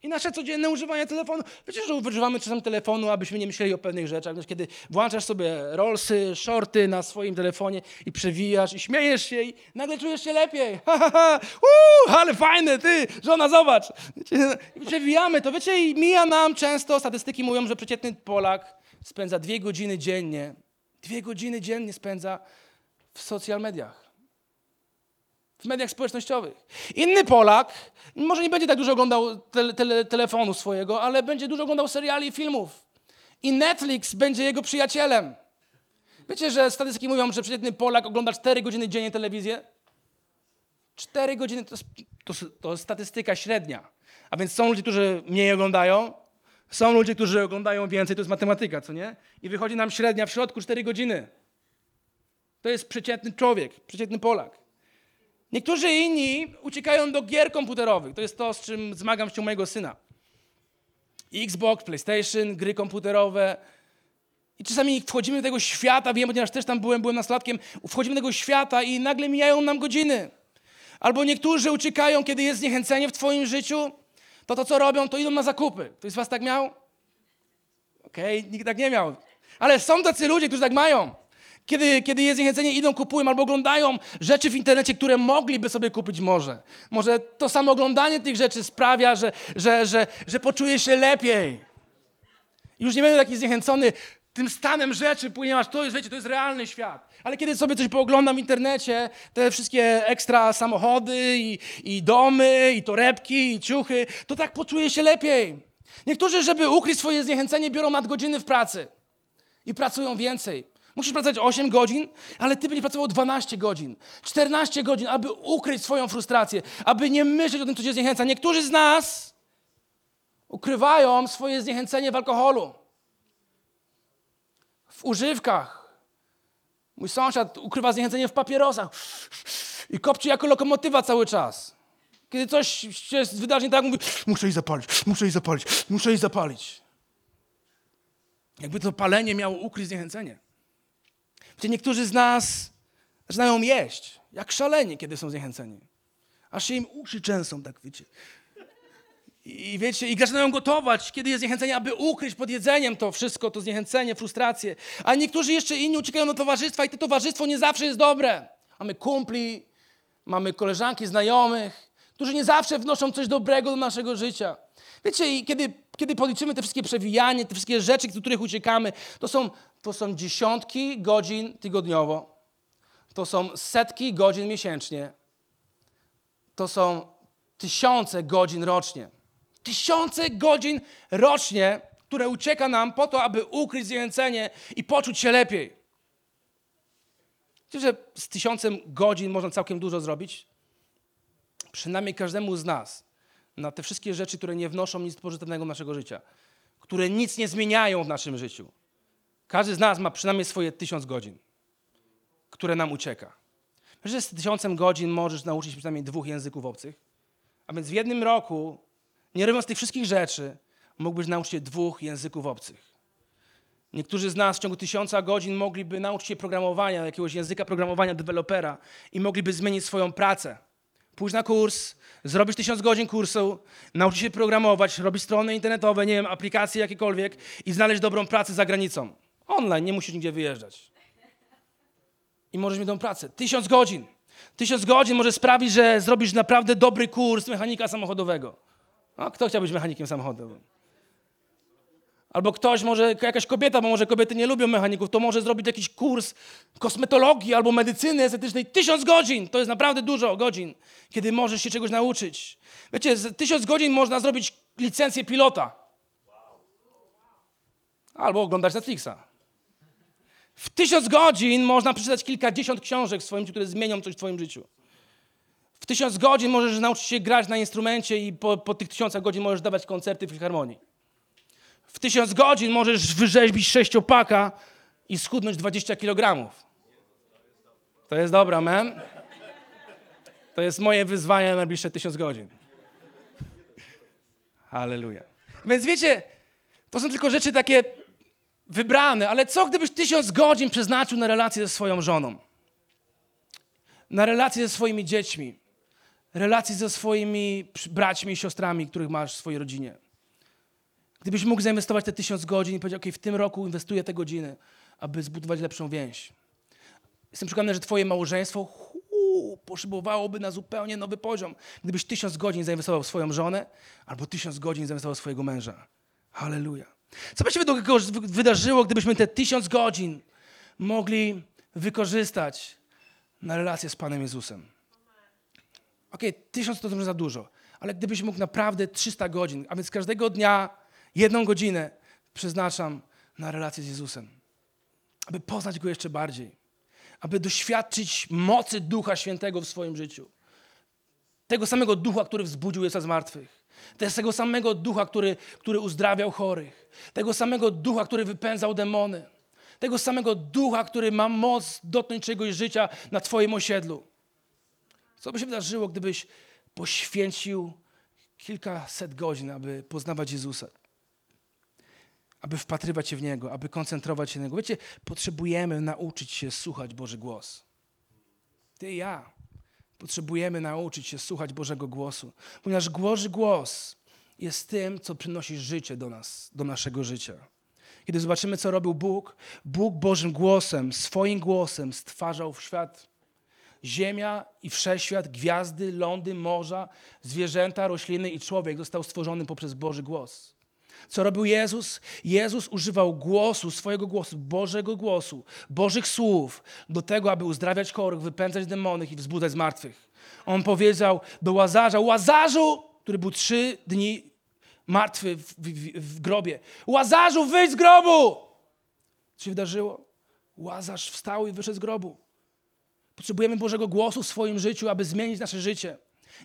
I nasze codzienne używanie telefonu. Wiecie, że używamy czasem telefonu, abyśmy nie myśleli o pewnych rzeczach. Wiesz, Kiedy włączasz sobie rollsy, shorty na swoim telefonie i przewijasz i śmiejesz się i nagle czujesz się lepiej. Ha, ha, ha. Uuu, ale fajne, ty, żona, zobacz. I przewijamy to. Wiecie, i mija nam często, statystyki mówią, że przeciętny Polak spędza dwie godziny dziennie, dwie godziny dziennie spędza w social mediach w mediach społecznościowych. Inny Polak może nie będzie tak dużo oglądał tele, tele, telefonu swojego, ale będzie dużo oglądał seriali i filmów. I Netflix będzie jego przyjacielem. Wiecie, że statystyki mówią, że przeciętny Polak ogląda 4 godziny dziennie telewizję? 4 godziny to to, to statystyka średnia. A więc są ludzie, którzy mniej oglądają, są ludzie, którzy oglądają więcej, to jest matematyka, co nie? I wychodzi nam średnia w środku 4 godziny. To jest przeciętny człowiek, przeciętny Polak. Niektórzy inni uciekają do gier komputerowych. To jest to, z czym zmagam się mojego syna. Xbox, PlayStation, gry komputerowe. I czasami wchodzimy do tego świata, wiem, ponieważ też tam byłem, byłem nastolatkiem, wchodzimy do tego świata i nagle mijają nam godziny. Albo niektórzy uciekają, kiedy jest zniechęcenie w twoim życiu, to to, co robią, to idą na zakupy. Ktoś z was tak miał? Okej, nikt tak nie miał. Ale są tacy ludzie, którzy tak mają. Kiedy, kiedy jest idą, kupują albo oglądają rzeczy w internecie, które mogliby sobie kupić może. Może to samo oglądanie tych rzeczy sprawia, że, że, że, że poczuje się lepiej. Już nie będę taki zniechęcony tym stanem rzeczy, ponieważ to jest, wiecie, to jest realny świat. Ale kiedy sobie coś pooglądam w internecie, te wszystkie ekstra samochody i, i domy, i torebki, i ciuchy, to tak poczuję się lepiej. Niektórzy, żeby ukryć swoje zniechęcenie, biorą nadgodziny w pracy i pracują więcej. Musisz pracować 8 godzin, ale ty będziesz pracował 12 godzin, 14 godzin, aby ukryć swoją frustrację, aby nie myśleć o tym, co cię zniechęca. Niektórzy z nas ukrywają swoje zniechęcenie w alkoholu, w używkach. Mój sąsiad ukrywa zniechęcenie w papierosach i kopci jako lokomotywa cały czas. Kiedy coś się wydarzy nie tak, mówi, muszę iść zapalić, muszę iść zapalić, muszę iść zapalić. Jakby to palenie miało ukryć zniechęcenie. Wiecie, niektórzy z nas zaczynają jeść, jak szaleni, kiedy są zniechęceni. Aż się im uszy częsą, tak wiecie. I wiecie, i zaczynają gotować, kiedy jest zniechęcenie, aby ukryć pod jedzeniem to wszystko, to zniechęcenie, frustrację. A niektórzy jeszcze inni uciekają do towarzystwa i to towarzystwo nie zawsze jest dobre. Mamy kumpli, mamy koleżanki, znajomych, którzy nie zawsze wnoszą coś dobrego do naszego życia. Wiecie, i kiedy, kiedy policzymy te wszystkie przewijania, te wszystkie rzeczy, do których uciekamy, to są, to są dziesiątki godzin tygodniowo, to są setki godzin miesięcznie, to są tysiące godzin rocznie. Tysiące godzin rocznie, które ucieka nam po to, aby ukryć zniechęcenie i poczuć się lepiej. Wiecie, że z tysiącem godzin można całkiem dużo zrobić? Przynajmniej każdemu z nas. Na te wszystkie rzeczy, które nie wnoszą nic pożytecznego naszego życia. Które nic nie zmieniają w naszym życiu. Każdy z nas ma przynajmniej swoje tysiąc godzin, które nam ucieka. Wiesz, że z tysiącem godzin możesz nauczyć przynajmniej dwóch języków obcych? A więc w jednym roku, nie robiąc tych wszystkich rzeczy, mógłbyś nauczyć się dwóch języków obcych. Niektórzy z nas w ciągu tysiąca godzin mogliby nauczyć się programowania, jakiegoś języka programowania dewelopera i mogliby zmienić swoją pracę. Pójść na kurs, zrobić tysiąc godzin kursu, nauczyć się programować, robić strony internetowe, nie wiem, aplikacje jakiekolwiek i znaleźć dobrą pracę za granicą. Online, nie musisz nigdzie wyjeżdżać. I możesz mieć tą pracę. Tysiąc godzin. Tysiąc godzin może sprawić, że zrobisz naprawdę dobry kurs mechanika samochodowego. A kto chciał być mechanikiem samochodowym? Albo ktoś może, jakaś kobieta, bo może kobiety nie lubią mechaników, to może zrobić jakiś kurs kosmetologii albo medycyny estetycznej. Tysiąc godzin! To jest naprawdę dużo godzin, kiedy możesz się czegoś nauczyć. Wiecie, z tysiąc godzin można zrobić licencję pilota. Albo oglądać Netflixa. W tysiąc godzin można przeczytać kilkadziesiąt książek w swoim życiu, które zmienią coś w twoim życiu. W tysiąc godzin możesz nauczyć się grać na instrumencie i po, po tych tysiącach godzin możesz dawać koncerty w filharmonii. W tysiąc godzin możesz wyrzeźbić sześciopaka i schudnąć 20 kg. To jest dobra, man. To jest moje wyzwanie na najbliższe tysiąc godzin. Halleluja. Więc wiecie, to są tylko rzeczy takie wybrany, ale co gdybyś tysiąc godzin przeznaczył na relację ze swoją żoną? Na relację ze swoimi dziećmi? Relacje ze swoimi braćmi i siostrami, których masz w swojej rodzinie? Gdybyś mógł zainwestować te tysiąc godzin i powiedział, ok, w tym roku inwestuję te godziny, aby zbudować lepszą więź. Jestem przekonany, że twoje małżeństwo hu, poszybowałoby na zupełnie nowy poziom, gdybyś tysiąc godzin zainwestował w swoją żonę albo tysiąc godzin zainwestował w swojego męża. Halleluja. Co by się według wydarzyło, gdybyśmy te tysiąc godzin mogli wykorzystać na relację z Panem Jezusem? Okej, tysiąc to może za dużo, ale gdybyś mógł naprawdę 300 godzin, a więc każdego dnia jedną godzinę przeznaczam na relację z Jezusem, aby poznać Go jeszcze bardziej, aby doświadczyć mocy Ducha Świętego w swoim życiu. Tego samego Ducha, który wzbudził Jezusa z martwych. Tego samego Ducha, który, który uzdrawiał chorych. Tego samego Ducha, który wypędzał demony. Tego samego Ducha, który ma moc dotknąć czegoś życia na Twoim osiedlu. Co by się wydarzyło, gdybyś poświęcił kilkaset godzin, aby poznawać Jezusa? Aby wpatrywać się w Niego, aby koncentrować się na Niego. Wiecie, potrzebujemy nauczyć się słuchać Boży głos. Ty i ja potrzebujemy nauczyć się słuchać Bożego głosu, ponieważ Boży głos jest tym, co przynosi życie do nas, do naszego życia. Kiedy zobaczymy, co robił Bóg, Bóg Bożym głosem, swoim głosem stwarzał świat Ziemia i wszechświat, gwiazdy, lądy, morza, zwierzęta, rośliny i człowiek został stworzony poprzez Boży głos. Co robił Jezus? Jezus używał głosu, swojego głosu, Bożego głosu, Bożych słów do tego, aby uzdrawiać chorych, wypędzać demonów i wzbudzać zmartwych. On powiedział do Łazarza, Łazarzu, który był trzy dni martwy w, w, w grobie. Łazarzu, wyjdź z grobu! Co się wydarzyło? Łazarz wstał i wyszedł z grobu. Potrzebujemy Bożego głosu w swoim życiu, aby zmienić nasze życie.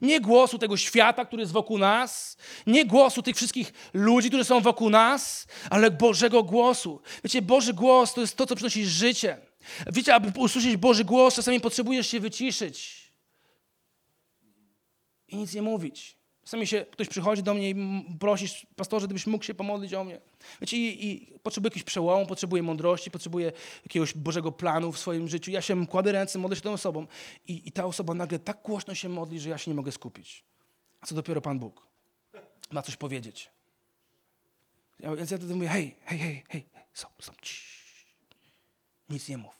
Nie głosu tego świata, który jest wokół nas, nie głosu tych wszystkich ludzi, którzy są wokół nas, ale Bożego głosu. Wiecie, Boży głos to jest to, co przynosi życie. Wiecie, aby usłyszeć Boży głos, czasami potrzebujesz się wyciszyć i nic nie mówić. Czasami się ktoś przychodzi do mnie i prosisz, pastorze, gdybyś mógł się pomodlić o mnie. Wiecie, i, i potrzebuję jakiś przełomu, potrzebuję mądrości, potrzebuję jakiegoś Bożego planu w swoim życiu. Ja się kładę ręce, modlę się tą osobą i, i ta osoba nagle tak głośno się modli, że ja się nie mogę skupić. A co dopiero Pan Bóg ma coś powiedzieć. Ja, ja wtedy mówię, hej, hej, hej, hej, stop, stop, nic nie mów.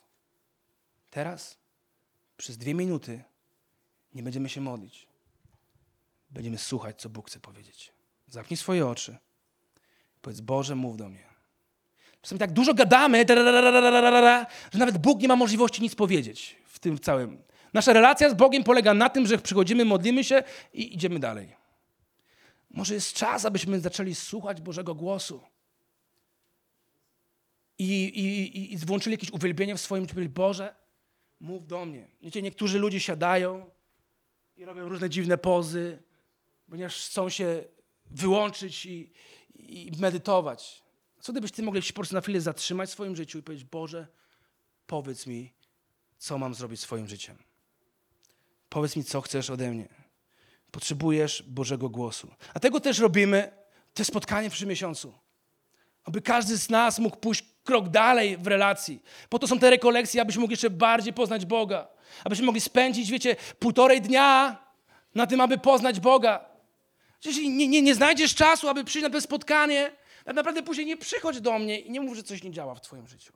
Teraz przez dwie minuty nie będziemy się modlić będziemy słuchać, co Bóg chce powiedzieć. Zamknij swoje oczy. Powiedz, Boże, mów do mnie. Czasami tak dużo gadamy, że nawet Bóg nie ma możliwości nic powiedzieć w tym całym. Nasza relacja z Bogiem polega na tym, że przychodzimy, modlimy się i idziemy dalej. Może jest czas, abyśmy zaczęli słuchać Bożego głosu. I, i, i włączyli jakieś uwielbienie w swoim życiu. Boże, mów do mnie. Wiecie, niektórzy ludzie siadają i robią różne dziwne pozy, ponieważ chcą się wyłączyć i, i medytować. Co gdybyś ty mogli się po prostu na chwilę zatrzymać w swoim życiu i powiedzieć, Boże, powiedz mi, co mam zrobić swoim życiem. Powiedz mi, co chcesz ode mnie. Potrzebujesz Bożego głosu. A tego też robimy, te spotkanie w przyszłym miesiącu. Aby każdy z nas mógł pójść krok dalej w relacji. Po to są te rekolekcje, abyśmy mogli jeszcze bardziej poznać Boga. Abyśmy mogli spędzić, wiecie, półtorej dnia na tym, aby poznać Boga. Jeśli nie, nie, nie znajdziesz czasu, aby przyjść na to spotkanie, tak naprawdę później nie przychodź do mnie i nie mów, że coś nie działa w twoim życiu.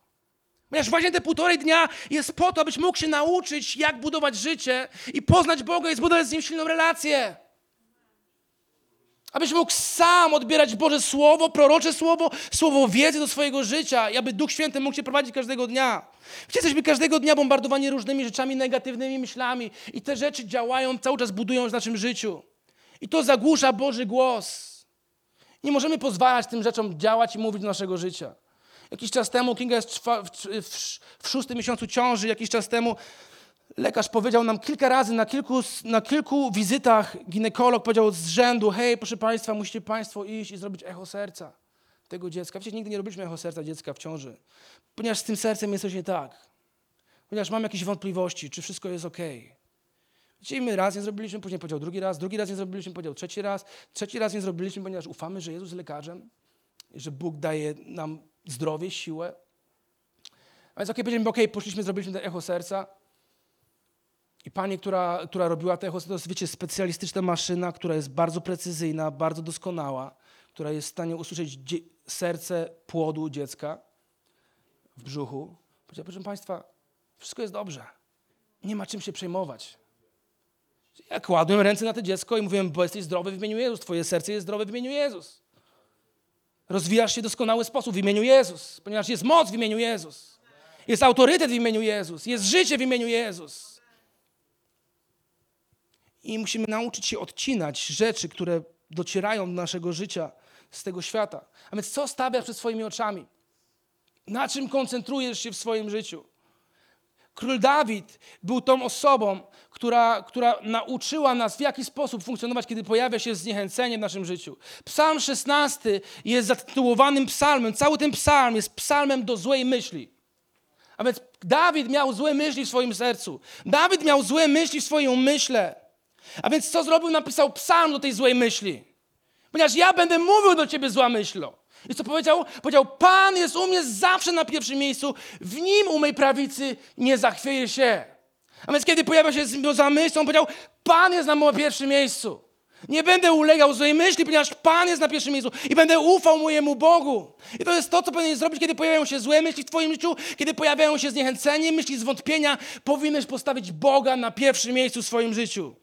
Ponieważ właśnie te półtorej dnia jest po to, abyś mógł się nauczyć, jak budować życie i poznać Boga i zbudować z Nim silną relację. Abyś mógł sam odbierać Boże Słowo, prorocze Słowo, Słowo wiedzy do swojego życia i aby Duch Święty mógł Cię prowadzić każdego dnia. Wiecie, jesteśmy każdego dnia bombardowani różnymi rzeczami, negatywnymi myślami i te rzeczy działają, cały czas budują w naszym życiu. I to zagłusza Boży głos. Nie możemy pozwalać tym rzeczom działać i mówić do naszego życia. Jakiś czas temu, Kinga jest w, w, w szóstym miesiącu ciąży, jakiś czas temu lekarz powiedział nam kilka razy, na kilku, na kilku wizytach ginekolog powiedział z rzędu, hej, proszę Państwa, musicie Państwo iść i zrobić echo serca tego dziecka. Wiecie, nigdy nie robiliśmy echo serca dziecka w ciąży, ponieważ z tym sercem jest coś nie tak. Ponieważ mam jakieś wątpliwości, czy wszystko jest okej. Okay. Dzisiaj raz nie zrobiliśmy, później powiedział drugi raz, drugi raz nie zrobiliśmy, powiedział trzeci raz, trzeci raz nie zrobiliśmy, ponieważ ufamy, że Jezus jest lekarzem, że Bóg daje nam zdrowie, siłę. A więc okej, powiedzieliśmy, okej, poszliśmy, zrobiliśmy to echo serca. I pani, która, która robiła te echo, to jest, wiecie, specjalistyczna maszyna, która jest bardzo precyzyjna, bardzo doskonała, która jest w stanie usłyszeć serce płodu dziecka w brzuchu. Powiedziała, proszę Państwa, wszystko jest dobrze. Nie ma czym się przejmować. Ja kładłem ręce na to dziecko i mówiłem, bo jesteś zdrowy w imieniu Jezus, twoje serce jest zdrowe w imieniu Jezus. Rozwijasz się w doskonały sposób w imieniu Jezus, ponieważ jest moc w imieniu Jezus. Jest autorytet w imieniu Jezus. Jest życie w imieniu Jezus. I musimy nauczyć się odcinać rzeczy, które docierają do naszego życia z tego świata. A więc co stawiasz przed swoimi oczami? Na czym koncentrujesz się w swoim życiu? Król Dawid był tą osobą, która, która nauczyła nas, w jaki sposób funkcjonować, kiedy pojawia się zniechęcenie w naszym życiu. Psalm 16 jest zatytułowanym psalmem. Cały ten psalm jest psalmem do złej myśli. A więc Dawid miał złe myśli w swoim sercu. Dawid miał złe myśli w swoim umyśle. A więc co zrobił? Napisał psalm do tej złej myśli. Ponieważ ja będę mówił do ciebie zła myślą. I co powiedział? Powiedział, Pan jest u mnie zawsze na pierwszym miejscu, w Nim u mej prawicy nie zachwieje się. A więc kiedy pojawia się zła myśl, on powiedział, Pan jest na moim pierwszym miejscu. Nie będę ulegał złej myśli, ponieważ Pan jest na pierwszym miejscu i będę ufał mojemu Bogu. I to jest to, co powinieneś zrobić, kiedy pojawiają się złe myśli w Twoim życiu, kiedy pojawiają się zniechęcenie, myśli zwątpienia. Powinieneś postawić Boga na pierwszym miejscu w swoim życiu.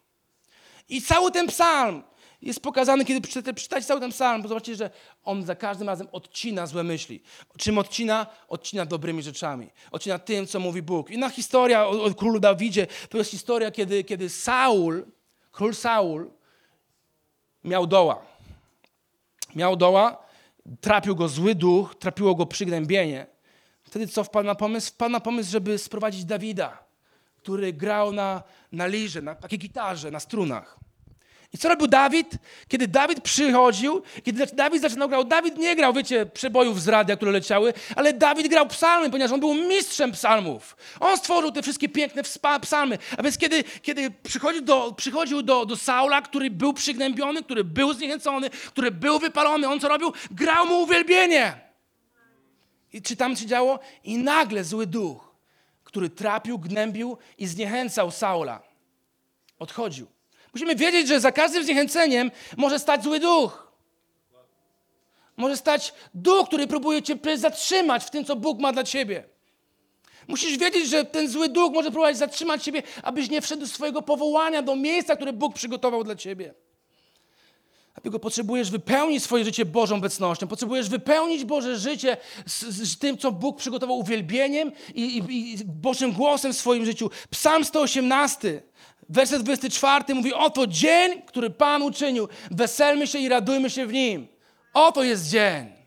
I cały ten psalm jest pokazany, kiedy przeczytacie cały ten psalm, bo zobaczycie, że on za każdym razem odcina złe myśli. Czym odcina? Odcina dobrymi rzeczami. Odcina tym, co mówi Bóg. Inna historia o, o królu Dawidzie to jest historia, kiedy, kiedy Saul, król Saul, miał doła. Miał doła, trapił go zły duch, trapiło go przygnębienie. Wtedy co wpadł na pomysł? Wpadł na pomysł, żeby sprowadzić Dawida, który grał na, na lirze, na takiej gitarze, na strunach. I co robił Dawid? Kiedy Dawid przychodził, kiedy Dawid zaczynał grał, Dawid nie grał, wiecie, przebojów z radia, które leciały, ale Dawid grał psalmy, ponieważ on był mistrzem psalmów. On stworzył te wszystkie piękne psalmy. A więc kiedy, kiedy przychodził, do, przychodził do, do Saula, który był przygnębiony, który był zniechęcony, który był wypalony, on co robił? Grał mu uwielbienie. I czy tam się działo? I nagle zły duch, który trapił, gnębił i zniechęcał Saula, odchodził. Musimy wiedzieć, że za każdym zniechęceniem może stać zły duch. Może stać duch, który próbuje cię zatrzymać w tym, co Bóg ma dla ciebie. Musisz wiedzieć, że ten zły duch może próbować zatrzymać ciebie, abyś nie wszedł do swojego powołania, do miejsca, które Bóg przygotował dla ciebie. Dlatego potrzebujesz wypełnić swoje życie Bożą obecnością. Potrzebujesz wypełnić Boże życie z, z tym, co Bóg przygotował uwielbieniem i, i, i Bożym głosem w swoim życiu. Psalm 118, werset 24 mówi, oto dzień, który Pan uczynił. Weselmy się i radujmy się w nim. Oto jest dzień.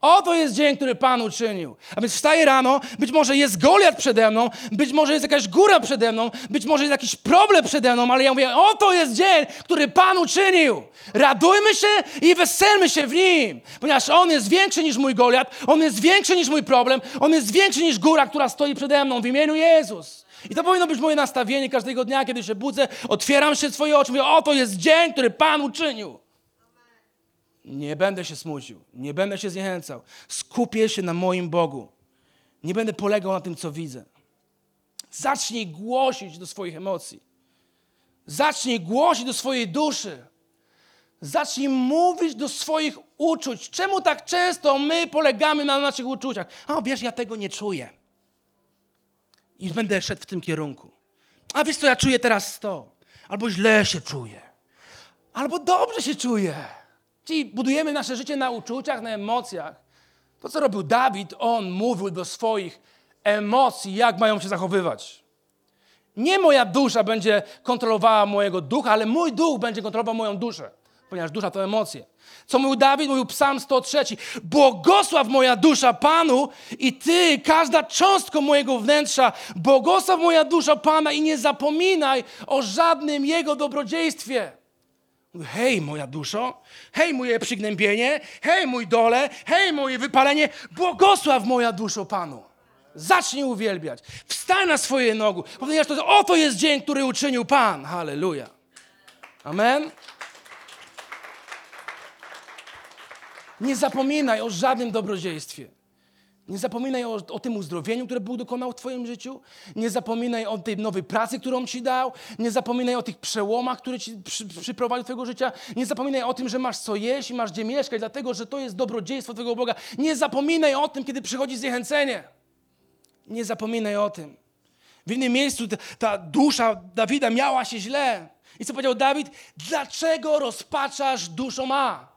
Oto jest dzień, który Pan uczynił. A więc wstaję rano, być może jest Goliat przede mną, być może jest jakaś góra przede mną, być może jest jakiś problem przede mną, ale ja mówię, oto jest dzień, który Pan uczynił. Radujmy się i weselmy się w nim, ponieważ On jest większy niż mój Goliat, On jest większy niż mój problem, On jest większy niż góra, która stoi przede mną w imieniu Jezus. I to powinno być moje nastawienie każdego dnia, kiedy się budzę, otwieram się swoje oczy, mówię, oto jest dzień, który Pan uczynił. Nie będę się smucił, nie będę się zniechęcał. Skupię się na moim Bogu. Nie będę polegał na tym, co widzę. Zacznij głosić do swoich emocji. Zacznij głosić do swojej duszy. Zacznij mówić do swoich uczuć. Czemu tak często my polegamy na naszych uczuciach? A wiesz, ja tego nie czuję. I będę szedł w tym kierunku. A wiesz co, ja czuję teraz to. Albo źle się czuję. Albo dobrze się czuję. Czyli budujemy nasze życie na uczuciach, na emocjach. To, co robił Dawid, on mówił do swoich emocji, jak mają się zachowywać. Nie moja dusza będzie kontrolowała mojego ducha, ale mój duch będzie kontrolował moją duszę, ponieważ dusza to emocje. Co mówił Dawid? Mówił Psalm 103. Błogosław moja dusza Panu i Ty, każda cząstka mojego wnętrza, błogosław moja dusza Pana i nie zapominaj o żadnym Jego dobrodziejstwie. Hej, moja duszo, hej, moje przygnębienie, hej, mój dole, hej, moje wypalenie, błogosław moja duszo Panu. Zacznij uwielbiać. Wstań na swoje nogi. Ponieważ to, oto jest dzień, który uczynił Pan. Halleluja. Amen. Nie zapominaj o żadnym dobrodziejstwie. Nie zapominaj o, o tym uzdrowieniu, które Bóg dokonał w Twoim życiu. Nie zapominaj o tej nowej pracy, którą Ci dał. Nie zapominaj o tych przełomach, które Ci przy, przyprowadził Twojego życia. Nie zapominaj o tym, że masz co jeść i masz gdzie mieszkać, dlatego że to jest dobrodziejstwo Twojego Boga. Nie zapominaj o tym, kiedy przychodzi zniechęcenie. Nie zapominaj o tym. W innym miejscu ta, ta dusza Dawida miała się źle. I co powiedział Dawid? Dlaczego rozpaczasz duszą ma?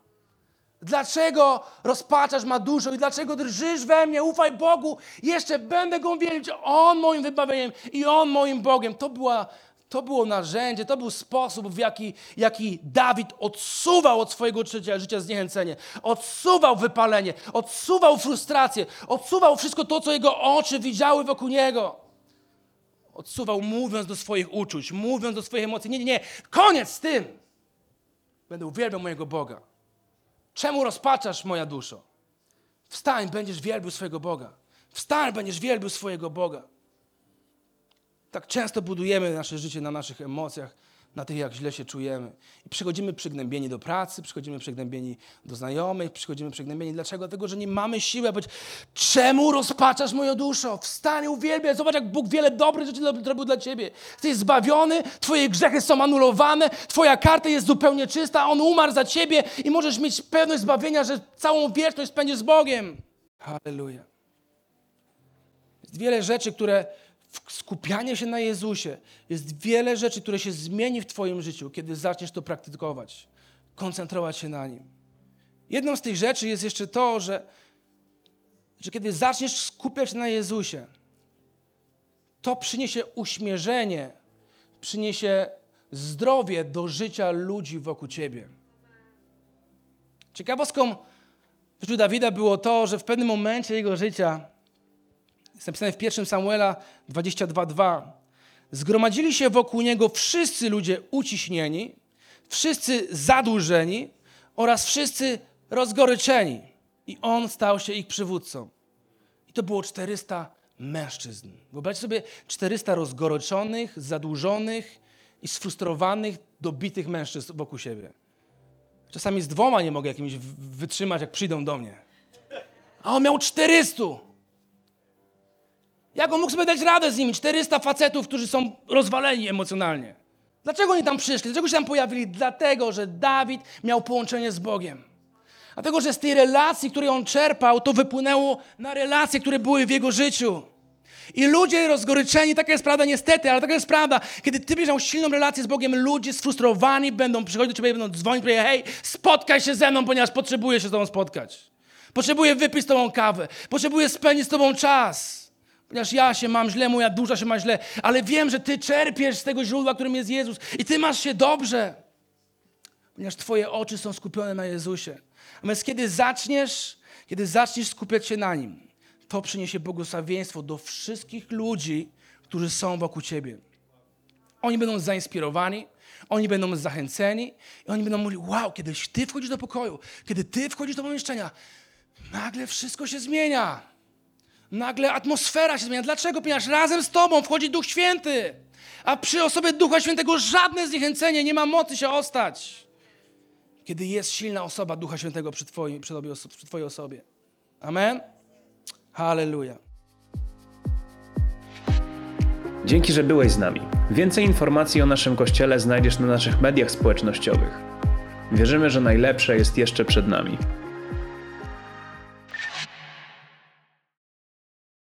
Dlaczego rozpaczasz ma duszą i dlaczego drżysz we mnie? Ufaj Bogu, jeszcze będę Go wielbić. On moim wybawieniem i On moim Bogiem. To, była, to było narzędzie, to był sposób, w jaki, jaki Dawid odsuwał od swojego życia, życia zniechęcenie. Odsuwał wypalenie, odsuwał frustrację, odsuwał wszystko to, co jego oczy widziały wokół niego. Odsuwał, mówiąc do swoich uczuć, mówiąc do swoich emocji. Nie, nie, nie, koniec z tym. Będę uwielbiał mojego Boga. Czemu rozpaczasz, moja duszo? Wstań, będziesz wielbił swojego Boga. Wstań, będziesz wielbił swojego Boga. Tak często budujemy nasze życie na naszych emocjach, na tych, jak źle się czujemy. I przychodzimy przygnębieni do pracy, przychodzimy przygnębieni do znajomych, przychodzimy przygnębieni. Dlaczego? Dlatego, że nie mamy siły, czemu rozpaczasz moją duszo? Wstań, uwielbiaj. Zobacz, jak Bóg wiele dobrych rzeczy zrobił dla ciebie. Jesteś zbawiony, twoje grzechy są anulowane, twoja karta jest zupełnie czysta, On umarł za ciebie i możesz mieć pewność zbawienia, że całą wieczność spędzisz z Bogiem. Halleluja. Jest wiele rzeczy, które skupianie się na Jezusie, jest wiele rzeczy, które się zmieni w Twoim życiu, kiedy zaczniesz to praktykować, koncentrować się na Nim. Jedną z tych rzeczy jest jeszcze to, że, że kiedy zaczniesz skupiać się na Jezusie, to przyniesie uśmierzenie, przyniesie zdrowie do życia ludzi wokół Ciebie. Ciekawostką w życiu Dawida było to, że w pewnym momencie jego życia jest napisane w 1 Samuela 22:2. Zgromadzili się wokół niego wszyscy ludzie uciśnieni, wszyscy zadłużeni oraz wszyscy rozgoryczeni. I on stał się ich przywódcą. I to było 400 mężczyzn. Wyobraźcie sobie 400 rozgoryczonych, zadłużonych i sfrustrowanych, dobitych mężczyzn wokół siebie. Czasami z dwoma nie mogę jakimś wytrzymać, jak przyjdą do mnie. A on miał 400. Jak on mógł sobie dać radę z nimi? 400 facetów, którzy są rozwaleni emocjonalnie. Dlaczego oni tam przyszli? Dlaczego się tam pojawili? Dlatego, że Dawid miał połączenie z Bogiem. Dlatego, że z tej relacji, której on czerpał, to wypłynęło na relacje, które były w jego życiu. I ludzie rozgoryczeni, taka jest prawda niestety, ale taka jest prawda. Kiedy ty będziesz miał silną relację z Bogiem, ludzie sfrustrowani będą przychodzić do ciebie będą dzwonić, powiedzieć, hej, spotkaj się ze mną, ponieważ potrzebuję się z tobą spotkać. Potrzebuję wypić z tobą kawę. Potrzebuję spędzić z tobą czas. Ponieważ ja się mam źle, moja dusza się ma źle, ale wiem, że Ty czerpiesz z tego źródła, którym jest Jezus i Ty masz się dobrze. Ponieważ Twoje oczy są skupione na Jezusie. Natomiast kiedy zaczniesz, kiedy zaczniesz skupiać się na Nim, to przyniesie błogosławieństwo do wszystkich ludzi, którzy są wokół Ciebie. Oni będą zainspirowani, oni będą zachęceni i oni będą mówili, wow, kiedy Ty wchodzisz do pokoju, kiedy Ty wchodzisz do pomieszczenia, nagle wszystko się zmienia. Nagle atmosfera się zmienia. Dlaczego? Ponieważ razem z Tobą wchodzi Duch Święty. A przy osobie Ducha Świętego żadne zniechęcenie nie ma mocy się ostać. Kiedy jest silna osoba Ducha Świętego przy Twojej, przy tobie, przy twojej osobie. Amen? Halleluja. Dzięki, że byłeś z nami. Więcej informacji o naszym Kościele znajdziesz na naszych mediach społecznościowych. Wierzymy, że najlepsze jest jeszcze przed nami.